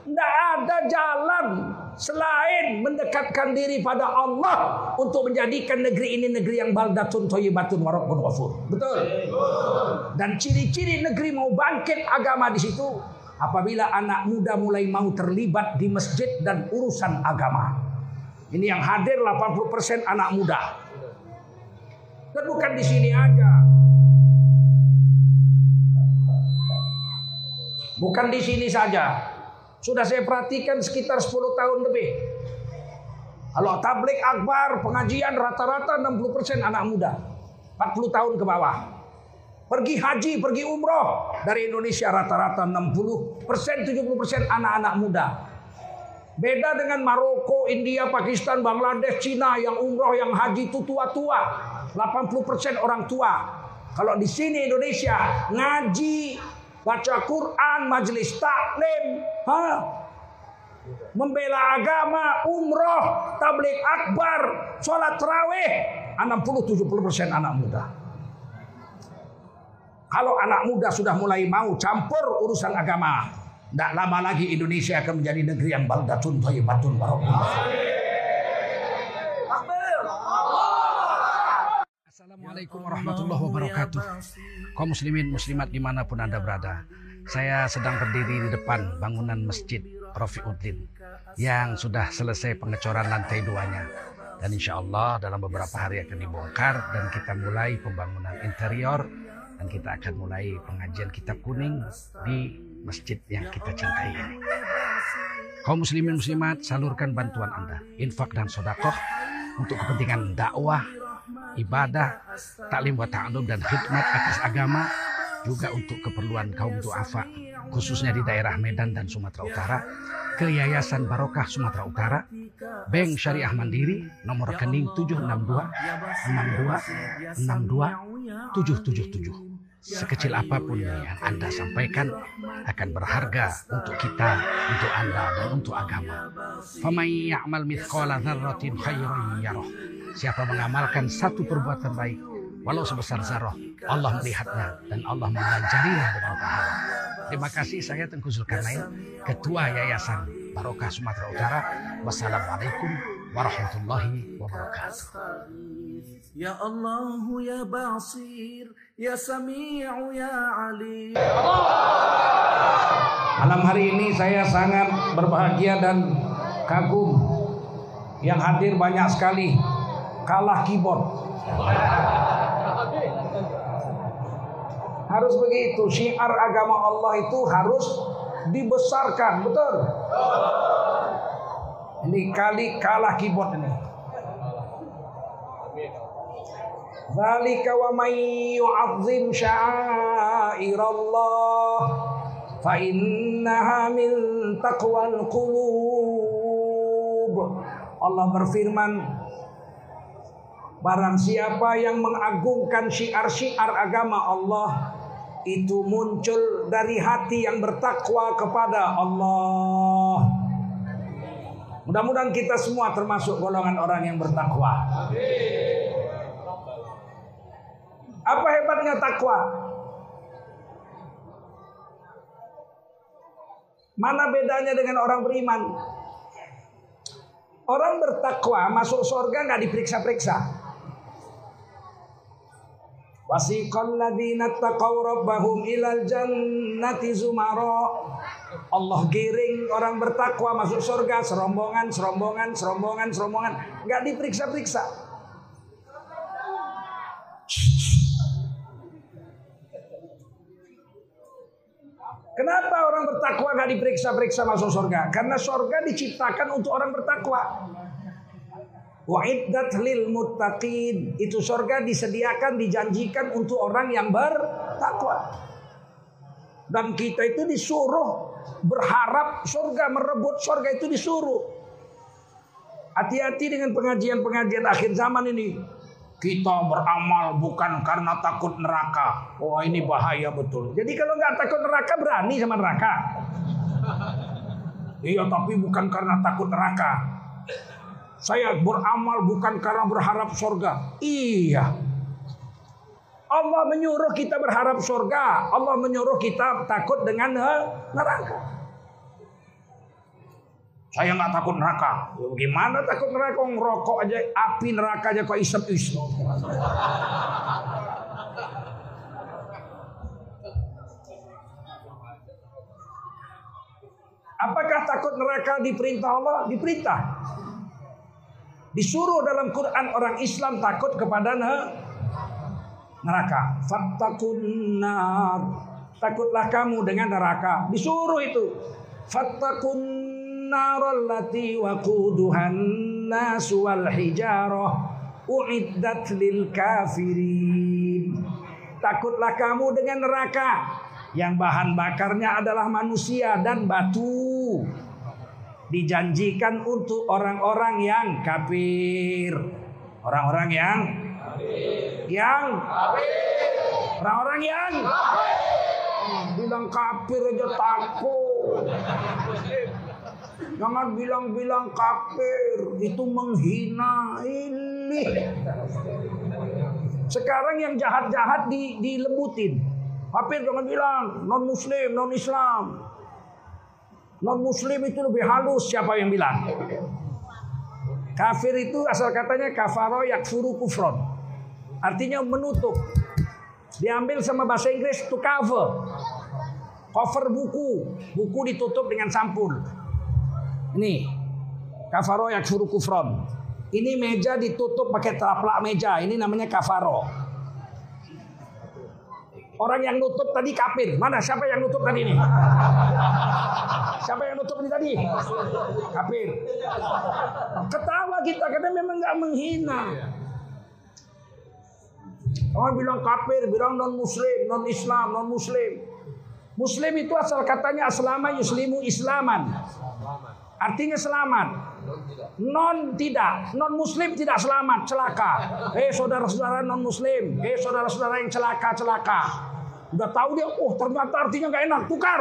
Tidak ada jalan selain mendekatkan diri pada Allah untuk menjadikan negeri ini negeri yang baldatun thayyibatun warabbun ghafur. Betul. Dan ciri-ciri negeri mau bangkit agama di situ apabila anak muda mulai mau terlibat di masjid dan urusan agama. Ini yang hadir 80% anak muda. Dan bukan di sini aja. Bukan di sini saja. Sudah saya perhatikan sekitar 10 tahun lebih. Kalau tablik akbar, pengajian rata-rata 60% anak muda. 40 tahun ke bawah. Pergi haji, pergi umroh. Dari Indonesia rata-rata 60%, 70% anak-anak muda. Beda dengan Maroko, India, Pakistan, Bangladesh, Cina yang umroh, yang haji itu tua-tua. 80% orang tua. Kalau di sini Indonesia ngaji baca Quran, majelis taklim, ha? membela agama, umroh, tablik akbar, sholat terawih, 60-70% anak muda. Kalau anak muda sudah mulai mau campur urusan agama, tidak lama lagi Indonesia akan menjadi negeri yang baldatun thayyibatun warahmatullahi Assalamualaikum warahmatullahi wabarakatuh. Kaum muslimin muslimat di mana pun anda berada. Saya sedang berdiri di depan bangunan masjid Rafiuddin yang sudah selesai pengecoran lantai duanya. Dan insya Allah dalam beberapa hari akan dibongkar dan kita mulai pembangunan interior dan kita akan mulai pengajian kitab kuning di masjid yang kita cintai ini. Kaum muslimin muslimat salurkan bantuan Anda, infak dan sodakoh untuk kepentingan dakwah, ibadah, taklim wa ta'alum dan khidmat atas agama juga untuk keperluan kaum duafa khususnya di daerah Medan dan Sumatera Utara ke Yayasan Barokah Sumatera Utara Bank Syariah Mandiri nomor rekening 762 62 62 777 sekecil apa pun yang Anda sampaikan akan berharga untuk kita, untuk Anda dan untuk agama. Famay ya'mal mithqala dzarratin khairan yarah. Siapa mengamalkan satu perbuatan baik walau sebesar zarah, Allah melihatnya dan Allah mengajarinya dengan pahala. Terima kasih saya Tengku Zulkarnain, Ketua Yayasan Barokah Sumatera Utara. Wassalamualaikum warahmatullahi wabarakatuh. Ya Allah ya Basir Ya Sami'u ya Ali Malam hari ini saya sangat berbahagia dan kagum Yang hadir banyak sekali Kalah keyboard Harus begitu Syiar agama Allah itu harus dibesarkan Betul? Ini kali kalah keyboard ini Zalika wa man sya'airallah fa innaha min taqwal qulub. Allah berfirman Barang siapa yang mengagungkan syiar-syiar agama Allah itu muncul dari hati yang bertakwa kepada Allah. Mudah-mudahan kita semua termasuk golongan orang yang bertakwa. Apa hebatnya takwa? Mana bedanya dengan orang beriman? Orang bertakwa masuk surga nggak diperiksa-periksa. Wasiqal ladzina taqaw rabbahum ilal jannati zumara. Allah giring orang bertakwa masuk surga serombongan, serombongan, serombongan, serombongan, nggak diperiksa-periksa. Kenapa orang bertakwa nggak diperiksa-periksa masuk surga? Karena surga diciptakan untuk orang bertakwa. Wa'iddat lil muttaqin. Itu surga disediakan, dijanjikan untuk orang yang bertakwa. Dan kita itu disuruh berharap surga, merebut surga itu disuruh. Hati-hati dengan pengajian-pengajian akhir zaman ini. Kita beramal bukan karena takut neraka. Wah oh, ini bahaya betul. Jadi kalau nggak takut neraka berani sama neraka. Iya tapi bukan karena takut neraka. Saya beramal bukan karena berharap surga. Iya. Allah menyuruh kita berharap surga. Allah menyuruh kita takut dengan neraka. Saya nggak takut neraka. Ya, Gimana takut neraka? Ngerokok aja, api neraka aja kok isep-isep. Apakah takut neraka diperintah Allah? Diperintah. Disuruh dalam Quran orang Islam takut kepada neraka. Fattakun nar. Takutlah kamu dengan neraka. Disuruh itu. Fattakun waquduhan nas wal hijarah uiddat lil kafirin. Takutlah kamu dengan neraka yang bahan bakarnya adalah manusia dan batu. Dijanjikan untuk orang-orang yang kafir. Orang-orang yang yang orang-orang yang bilang kafir aja takut. Jangan bilang-bilang kafir, itu menghina ini. Sekarang yang jahat-jahat di, dilembutin. Kafir jangan bilang non muslim, non Islam. Non muslim itu lebih halus siapa yang bilang? Kafir itu asal katanya kafaro yakfuru kufron. Artinya menutup. Diambil sama bahasa Inggris to cover. Cover buku. Buku ditutup dengan sampul. Ini. Kafaro yakfuru kufron. Ini meja ditutup pakai telapak meja. Ini namanya kafaro. Orang yang nutup tadi kafir. Mana siapa yang nutup tadi ini? Siapa yang nutup ini tadi? Kafir. Ketawa kita karena memang nggak menghina. Orang bilang kafir, bilang non muslim, non Islam, non muslim. Muslim itu asal katanya aslama yuslimu islaman. Artinya selamat. Non tidak, non muslim tidak selamat, celaka. Eh saudara-saudara non muslim, eh saudara-saudara yang celaka, celaka. Udah tahu dia, oh ternyata artinya nggak enak, tukar.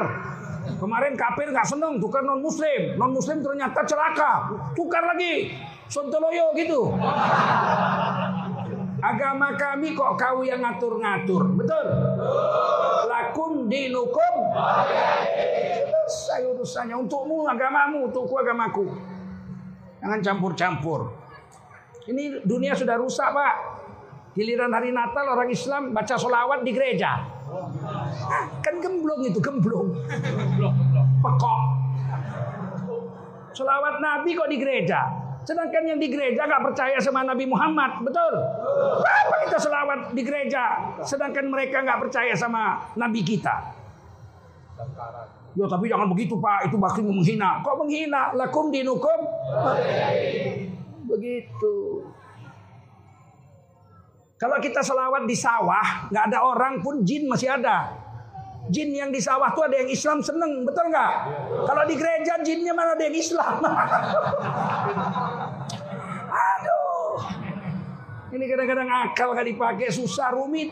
Kemarin kafir nggak seneng, tukar non muslim, non muslim ternyata celaka, tukar lagi. Sontoloyo gitu. Agama kami kok kau yang ngatur-ngatur, betul? Lakum dinukum. Saya urusannya untukmu agamamu, untukku agamaku. Jangan campur-campur. Ini dunia sudah rusak pak. Giliran hari Natal orang Islam baca solawat di gereja. Kan gemblong itu gemblong. Pekok. Solawat Nabi kok di gereja. Sedangkan yang di gereja nggak percaya sama Nabi Muhammad, betul? Kenapa kita selawat di gereja, sedangkan mereka nggak percaya sama Nabi kita? Ya tapi jangan begitu Pak, itu bakal menghina. Kok menghina? Lakum dinukum? Begitu. Kalau kita selawat di sawah, nggak ada orang pun jin masih ada. Jin yang di sawah tuh ada yang Islam seneng, betul nggak? Kalau di gereja jinnya mana ada yang Islam? Aduh, ini kadang-kadang akal nggak dipakai susah rumit.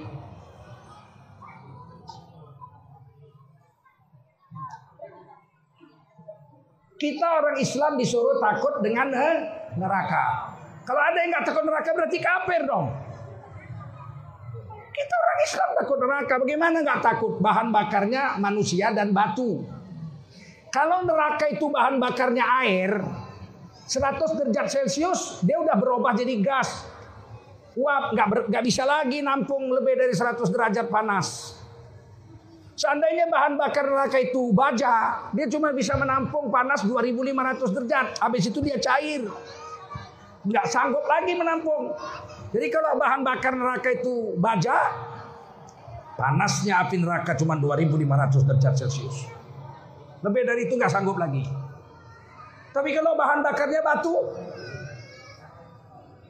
Kita orang Islam disuruh takut dengan neraka. Kalau ada yang nggak takut neraka berarti kafir dong. Kita orang Islam takut neraka. Bagaimana nggak takut? Bahan bakarnya manusia dan batu. Kalau neraka itu bahan bakarnya air, 100 derajat Celcius, dia udah berubah jadi gas. Uap, nggak nggak bisa lagi nampung lebih dari 100 derajat panas. Seandainya bahan bakar neraka itu baja, dia cuma bisa menampung panas 2500 derajat. Habis itu dia cair. Nggak sanggup lagi menampung. Jadi kalau bahan bakar neraka itu baja, panasnya api neraka cuma 2500 derajat Celcius. Lebih dari itu nggak sanggup lagi. Tapi kalau bahan bakarnya batu,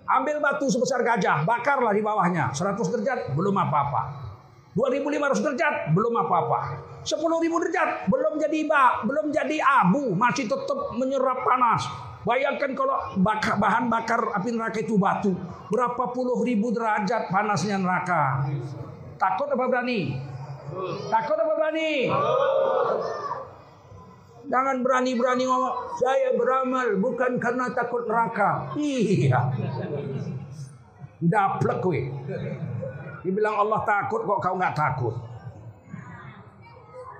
ambil batu sebesar gajah, bakarlah di bawahnya, 100 derajat belum apa-apa. 2500 derajat belum apa-apa. 10.000 derajat belum jadi ba, belum jadi abu, masih tetap menyerap panas. Bayangkan kalau bakar, bahan bakar api neraka itu batu, berapa puluh ribu derajat panasnya neraka. Takut apa berani? Takut apa berani? Jangan berani-berani ngomong, saya beramal bukan karena takut neraka. Iya. Daplek weh. Dibilang Allah takut kok kau nggak takut.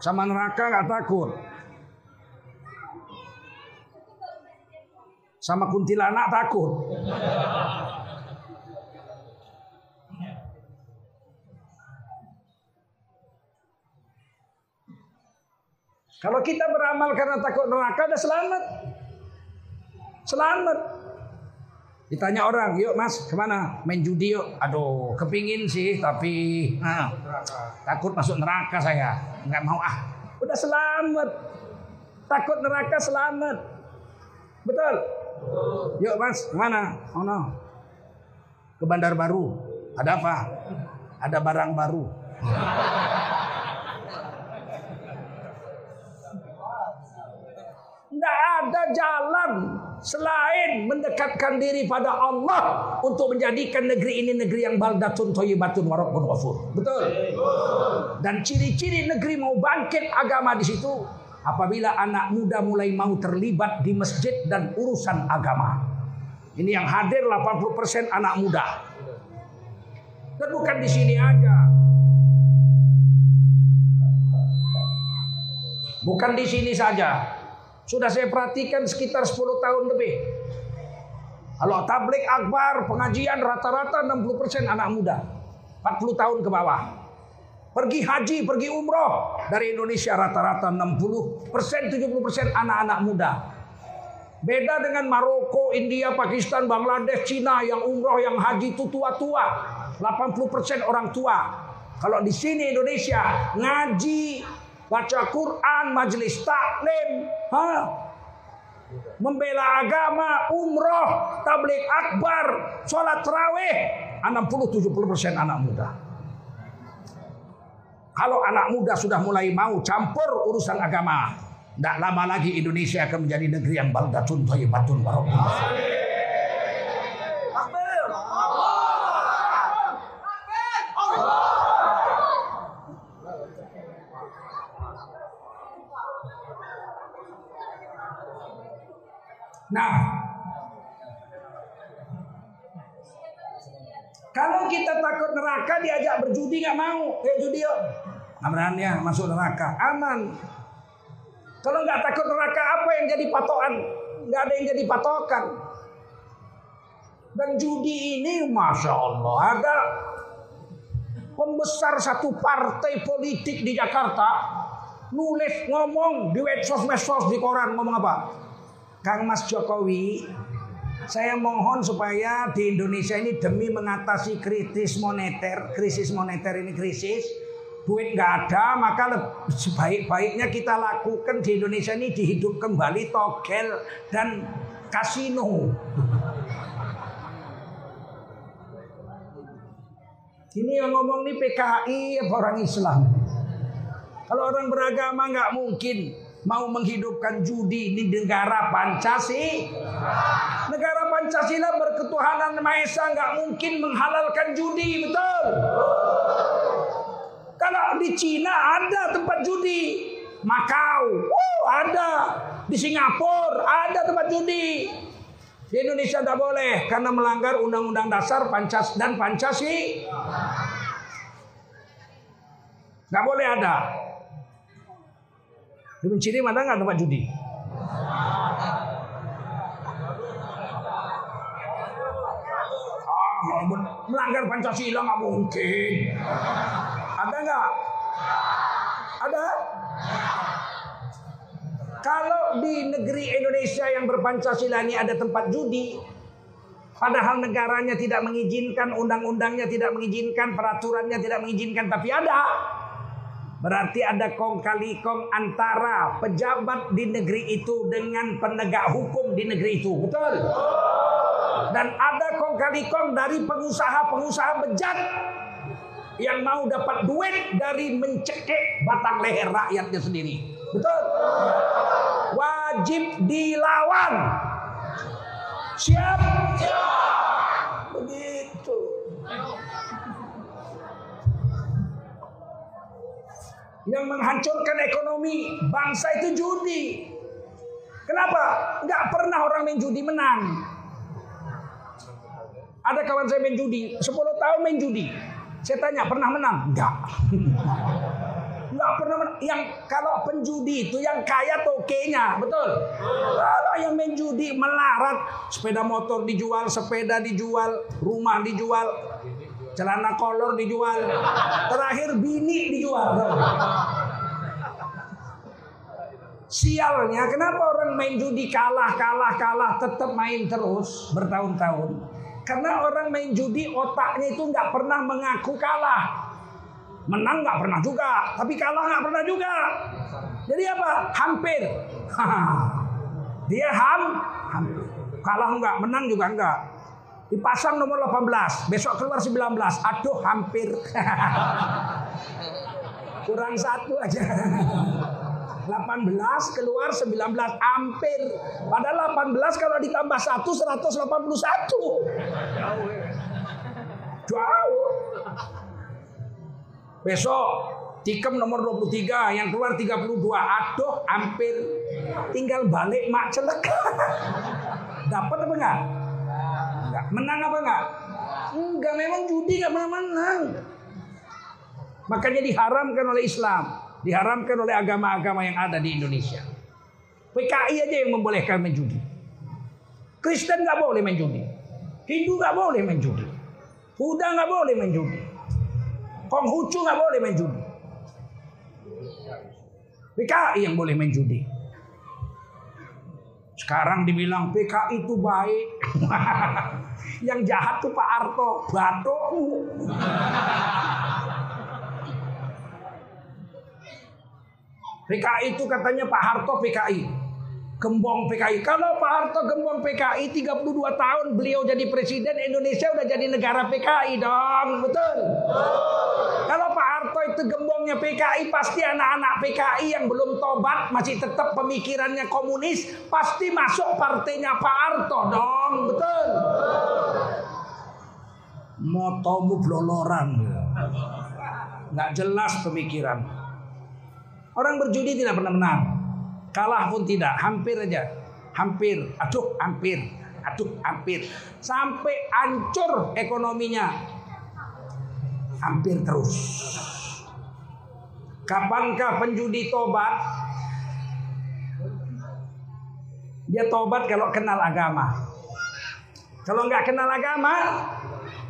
Sama neraka nggak takut. Sama kuntilanak takut. Kalau kita beramal karena takut neraka, udah selamat. Selamat. Ditanya orang, yuk mas ke mana? Main judi yuk. Aduh, kepingin sih, tapi nah, takut masuk neraka saya. Nggak mau ah. Udah selamat. Takut neraka selamat. Betul? Yuk mas, ke mana? Oh no. Ke Bandar Baru. Ada apa? Ada barang baru. Tidak ada jalan selain mendekatkan diri pada Allah untuk menjadikan negeri ini negeri yang baldatun thayyibatun warabbun ghafur. Betul. Dan ciri-ciri negeri mau bangkit agama di situ apabila anak muda mulai mau terlibat di masjid dan urusan agama. Ini yang hadir 80% anak muda. Dan bukan di sini aja. Bukan di sini saja. Sudah saya perhatikan sekitar 10 tahun lebih. Kalau tablik akbar, pengajian rata-rata 60% anak muda. 40 tahun ke bawah. Pergi haji, pergi umroh. Dari Indonesia rata-rata 60%, 70% anak-anak muda. Beda dengan Maroko, India, Pakistan, Bangladesh, Cina yang umroh, yang haji itu tua-tua. 80% orang tua. Kalau di sini Indonesia ngaji, baca Quran, majelis taklim, ha? membela agama, umroh, tablik akbar, sholat terawih, 60-70% anak muda. Kalau anak muda sudah mulai mau campur urusan agama, tidak lama lagi Indonesia akan menjadi negeri yang baldatun thayyibatun warahmatullahi Nah, kita takut neraka diajak berjudi nggak mau, ya judi yuk. Berani ya masuk neraka, aman. Kalau nggak takut neraka apa yang jadi patokan? Nggak ada yang jadi patokan. Dan judi ini, masya Allah, ada pembesar satu partai politik di Jakarta nulis ngomong di medsos-medsos di koran ngomong apa? Kang Mas Jokowi, saya mohon supaya di Indonesia ini demi mengatasi krisis moneter, krisis moneter ini krisis, duit nggak ada, maka sebaik-baiknya kita lakukan di Indonesia ini dihidup kembali togel dan kasino. Ini yang ngomong nih PKI orang Islam? Kalau orang beragama nggak mungkin mau menghidupkan judi di negara Pancasila. Negara Pancasila berketuhanan Maha nggak mungkin menghalalkan judi, betul? Kalau di Cina ada tempat judi, Makau, uh, ada di Singapura ada tempat judi. Di Indonesia tidak boleh karena melanggar Undang-Undang Dasar Pancas dan Pancasila. Nggak boleh ada. Di Menciri mana nggak tempat judi? Ah, melanggar Pancasila nggak mungkin. Ada nggak? Ada? Kalau di negeri Indonesia yang berpancasila ini ada tempat judi, padahal negaranya tidak mengizinkan, undang-undangnya tidak mengizinkan, peraturannya tidak mengizinkan, tapi ada. Berarti ada kong kali kong antara pejabat di negeri itu dengan penegak hukum di negeri itu. Betul? Dan ada kong kali kong dari pengusaha-pengusaha bejat yang mau dapat duit dari mencekik batang leher rakyatnya sendiri. Betul? Wajib dilawan. Siap? Siap. Yang menghancurkan ekonomi bangsa itu judi. Kenapa? Nggak pernah orang main judi menang. Ada kawan saya main judi, 10 tahun main judi. Saya tanya, pernah menang? Enggak. Nggak pernah men- yang kalau penjudi itu yang kaya tokenya, betul. Kalau yang main judi melarat, sepeda motor dijual, sepeda dijual, rumah dijual, celana kolor dijual, terakhir bini dijual. Sialnya kenapa orang main judi kalah, kalah, kalah, tetap main terus bertahun-tahun? Karena orang main judi otaknya itu nggak pernah mengaku kalah. Menang nggak pernah juga, tapi kalah nggak pernah juga. Jadi apa? Hampir. Dia ham. Kalah nggak, menang juga nggak. Dipasang nomor 18, besok keluar 19. Aduh, hampir. Kurang satu aja. 18 keluar 19 hampir. Padahal 18 kalau ditambah 1 181. Jauh. Besok Tikem nomor 23 yang keluar 32. Aduh hampir tinggal balik mak celek. Dapat apa enggak? Enggak. Menang apa enggak? Enggak memang judi enggak pernah menang. Makanya diharamkan oleh Islam, diharamkan oleh agama-agama yang ada di Indonesia. PKI aja yang membolehkan main judi. Kristen nggak boleh main judi. Hindu nggak boleh main judi. Buddha nggak boleh main judi. Konghucu nggak boleh main judi. PKI yang boleh main judi. Sekarang dibilang PKI itu baik. yang jahat tuh Pak Arto, batukmu. PKI itu katanya Pak Harto PKI. Gembong PKI. Kalau Pak Harto gembong PKI 32 tahun beliau jadi presiden Indonesia udah jadi negara PKI dong. Betul? Kalau Pak Harto itu PKI pasti anak-anak PKI yang belum tobat masih tetap pemikirannya komunis pasti masuk partainya Pak Harto dong. Betul? Motomu bloloran. Nggak jelas pemikiran. Orang berjudi tidak pernah menang. Kalah pun tidak, hampir aja. Hampir, aduh hampir, aduh hampir. Sampai hancur ekonominya. Hampir terus. Kapankah penjudi tobat? Dia tobat kalau kenal agama. Kalau nggak kenal agama,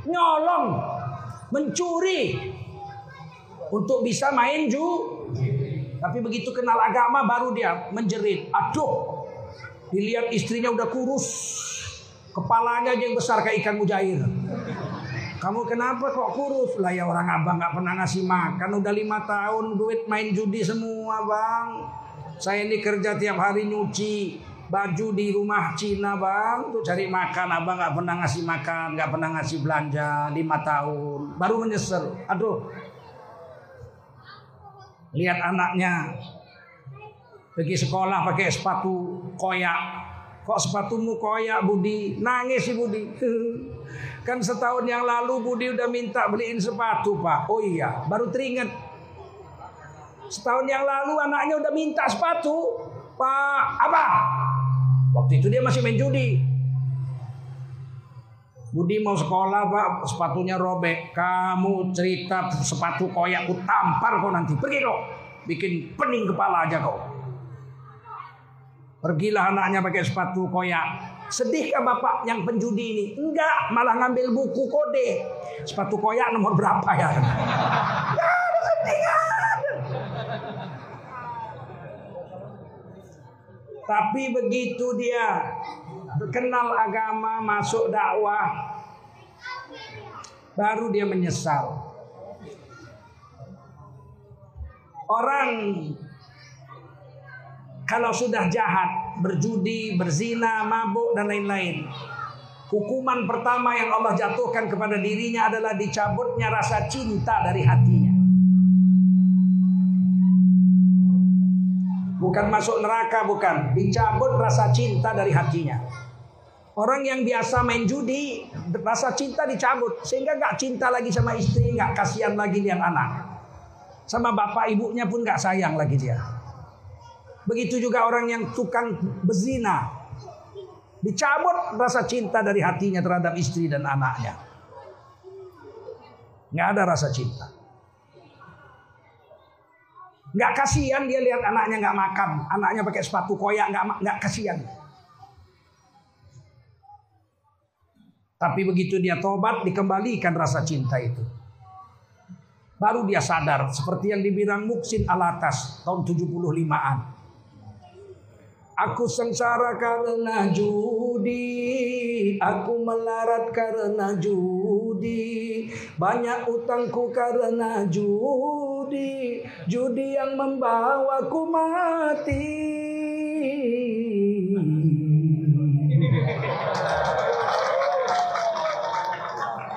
nyolong, mencuri untuk bisa main ju tapi begitu kenal agama baru dia menjerit. Aduh, dilihat istrinya udah kurus. Kepalanya aja yang besar kayak ikan mujair. Kamu kenapa kok kurus? Lah ya orang abang nggak pernah ngasih makan. Udah lima tahun duit main judi semua bang. Saya ini kerja tiap hari nyuci baju di rumah Cina bang. Tuh cari makan. Abang nggak pernah ngasih makan. nggak pernah ngasih belanja. Lima tahun. Baru menyesal. Aduh lihat anaknya pergi sekolah pakai sepatu koyak. Kok sepatumu koyak Budi? Nangis si Budi. kan setahun yang lalu Budi udah minta beliin sepatu pak. Oh iya, baru teringat. Setahun yang lalu anaknya udah minta sepatu. Pak, apa? Waktu itu dia masih main judi. Budi mau sekolah pak, sepatunya robek. Kamu cerita sepatu koyak, ku tampar kau nanti. Pergi kau, bikin pening kepala aja kau. Pergilah anaknya pakai sepatu koyak. Sedihkah bapak yang penjudi ini? Enggak, malah ngambil buku kode. Sepatu koyak nomor berapa ya? Tapi begitu dia kenal agama, masuk dakwah, baru dia menyesal. Orang kalau sudah jahat, berjudi, berzina, mabuk dan lain-lain, hukuman pertama yang Allah jatuhkan kepada dirinya adalah dicabutnya rasa cinta dari hatinya. Bukan masuk neraka, bukan. Dicabut rasa cinta dari hatinya. Orang yang biasa main judi, rasa cinta dicabut. Sehingga gak cinta lagi sama istri, gak kasihan lagi lihat anak. Sama bapak ibunya pun gak sayang lagi dia. Begitu juga orang yang tukang bezina. Dicabut rasa cinta dari hatinya terhadap istri dan anaknya. Gak ada rasa cinta. Nggak kasihan dia lihat anaknya nggak makan, anaknya pakai sepatu koyak nggak nggak kasihan. Tapi begitu dia tobat dikembalikan rasa cinta itu. Baru dia sadar seperti yang dibilang Muksin Alatas tahun 75-an. Aku sengsara karena judi. Aku melarat karena judi. Banyak utangku karena judi. Judi yang membawaku mati.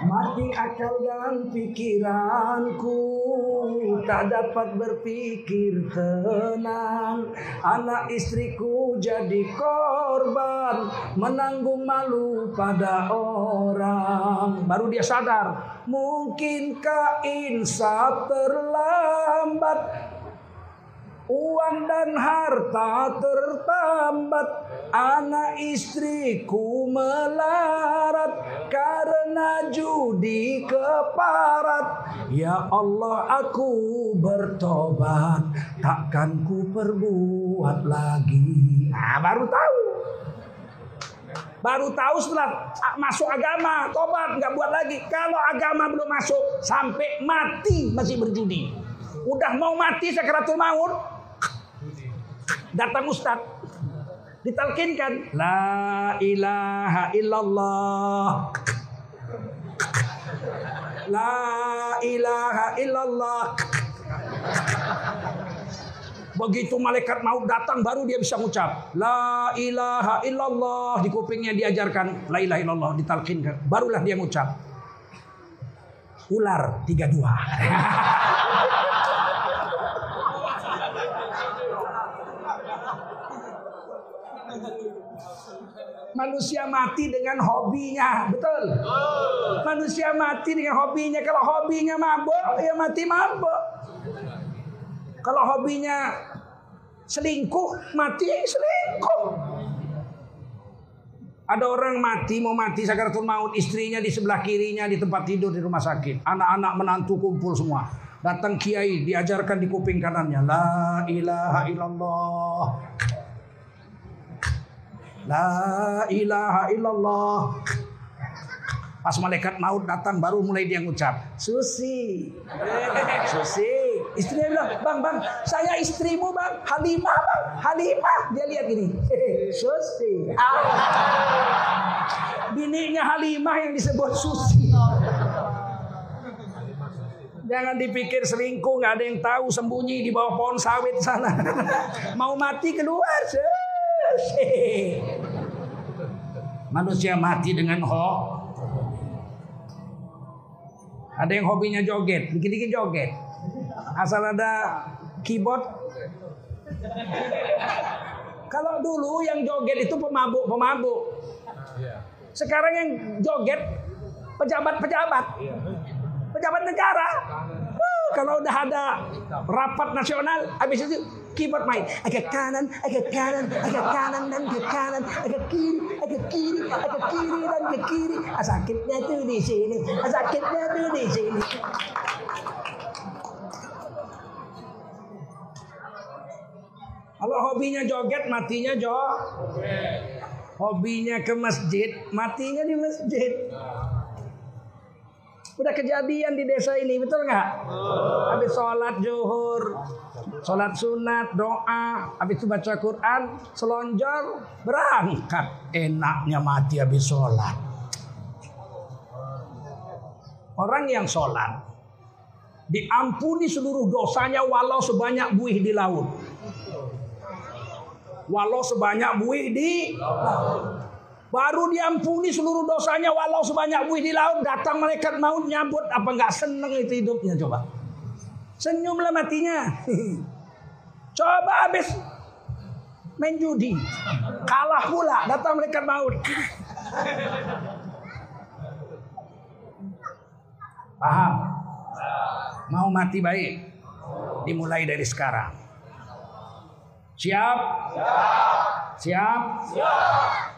Mati akal dan pikiranku Tak dapat berpikir tenang. Anak istriku jadi korban Menanggung malu pada orang. Baru dia sadar Mungkinkah insaf terlambat Uang dan harta tertambat. Anak istriku melarat Karena judi keparat. Ya Allah aku bertobat. Takkan ku perbuat lagi. Nah baru tahu. Baru tahu setelah masuk agama. Tobat nggak buat lagi. Kalau agama belum masuk Sampai mati masih berjudi. Udah mau mati sakaratul maut datang ustaz. Ditalkinkan. La ilaha illallah. La ilaha illallah. Begitu malaikat mau datang baru dia bisa mengucap La ilaha illallah. Di kupingnya diajarkan La ilaha illallah. Ditalkinkan. Barulah dia mengucap Ular 32 Manusia mati dengan hobinya, betul? Manusia mati dengan hobinya. Kalau hobinya mabuk, ya mati mabuk. Kalau hobinya selingkuh, mati selingkuh. Ada orang mati mau mati sakaratul maut, istrinya di sebelah kirinya di tempat tidur di rumah sakit. Anak-anak menantu kumpul semua. Datang kiai diajarkan di kuping kanannya la ilaha illallah La ilaha illallah. Pas malaikat maut datang baru mulai dia ngucap, Susi, Susi. Istrinya bilang, bang, bang, saya istrimu bang, Halimah bang, Halimah. Dia lihat gini, Susi. Ah. Bininya Halimah yang disebut Susi. Jangan dipikir selingkuh, nggak ada yang tahu sembunyi di bawah pohon sawit sana. Mau mati keluar, Manusia mati dengan ho. Ada yang hobinya joget, dikit-dikit joget. Asal ada keyboard. Kalau dulu yang joget itu pemabuk-pemabuk. Sekarang yang joget pejabat-pejabat. Pejabat negara. kalau udah ada rapat nasional, habis itu keyboard main agak kanan agak kanan agak kanan dan ke kanan agak kiri agak kiri agak kiri dan ke kiri sakitnya tuh di sini sakitnya tuh di sini Kalau hobinya joget, matinya jo. Hobinya ke masjid, matinya di masjid. Udah kejadian di desa ini, betul nggak? Habis sholat zuhur, sholat sunat, doa, habis itu baca Quran, selonjor, berangkat. Enaknya mati habis sholat. Orang yang sholat diampuni seluruh dosanya walau sebanyak buih di laut. Walau sebanyak buih di laut. Baru diampuni seluruh dosanya walau sebanyak buih di laut. Datang malaikat maut nyambut. Apa nggak seneng itu hidupnya coba. Senyumlah matinya. coba habis main judi. Kalah pula. Datang malaikat maut. Paham? Mau mati baik? Dimulai dari sekarang. Siap? Siap? Siap? Siap.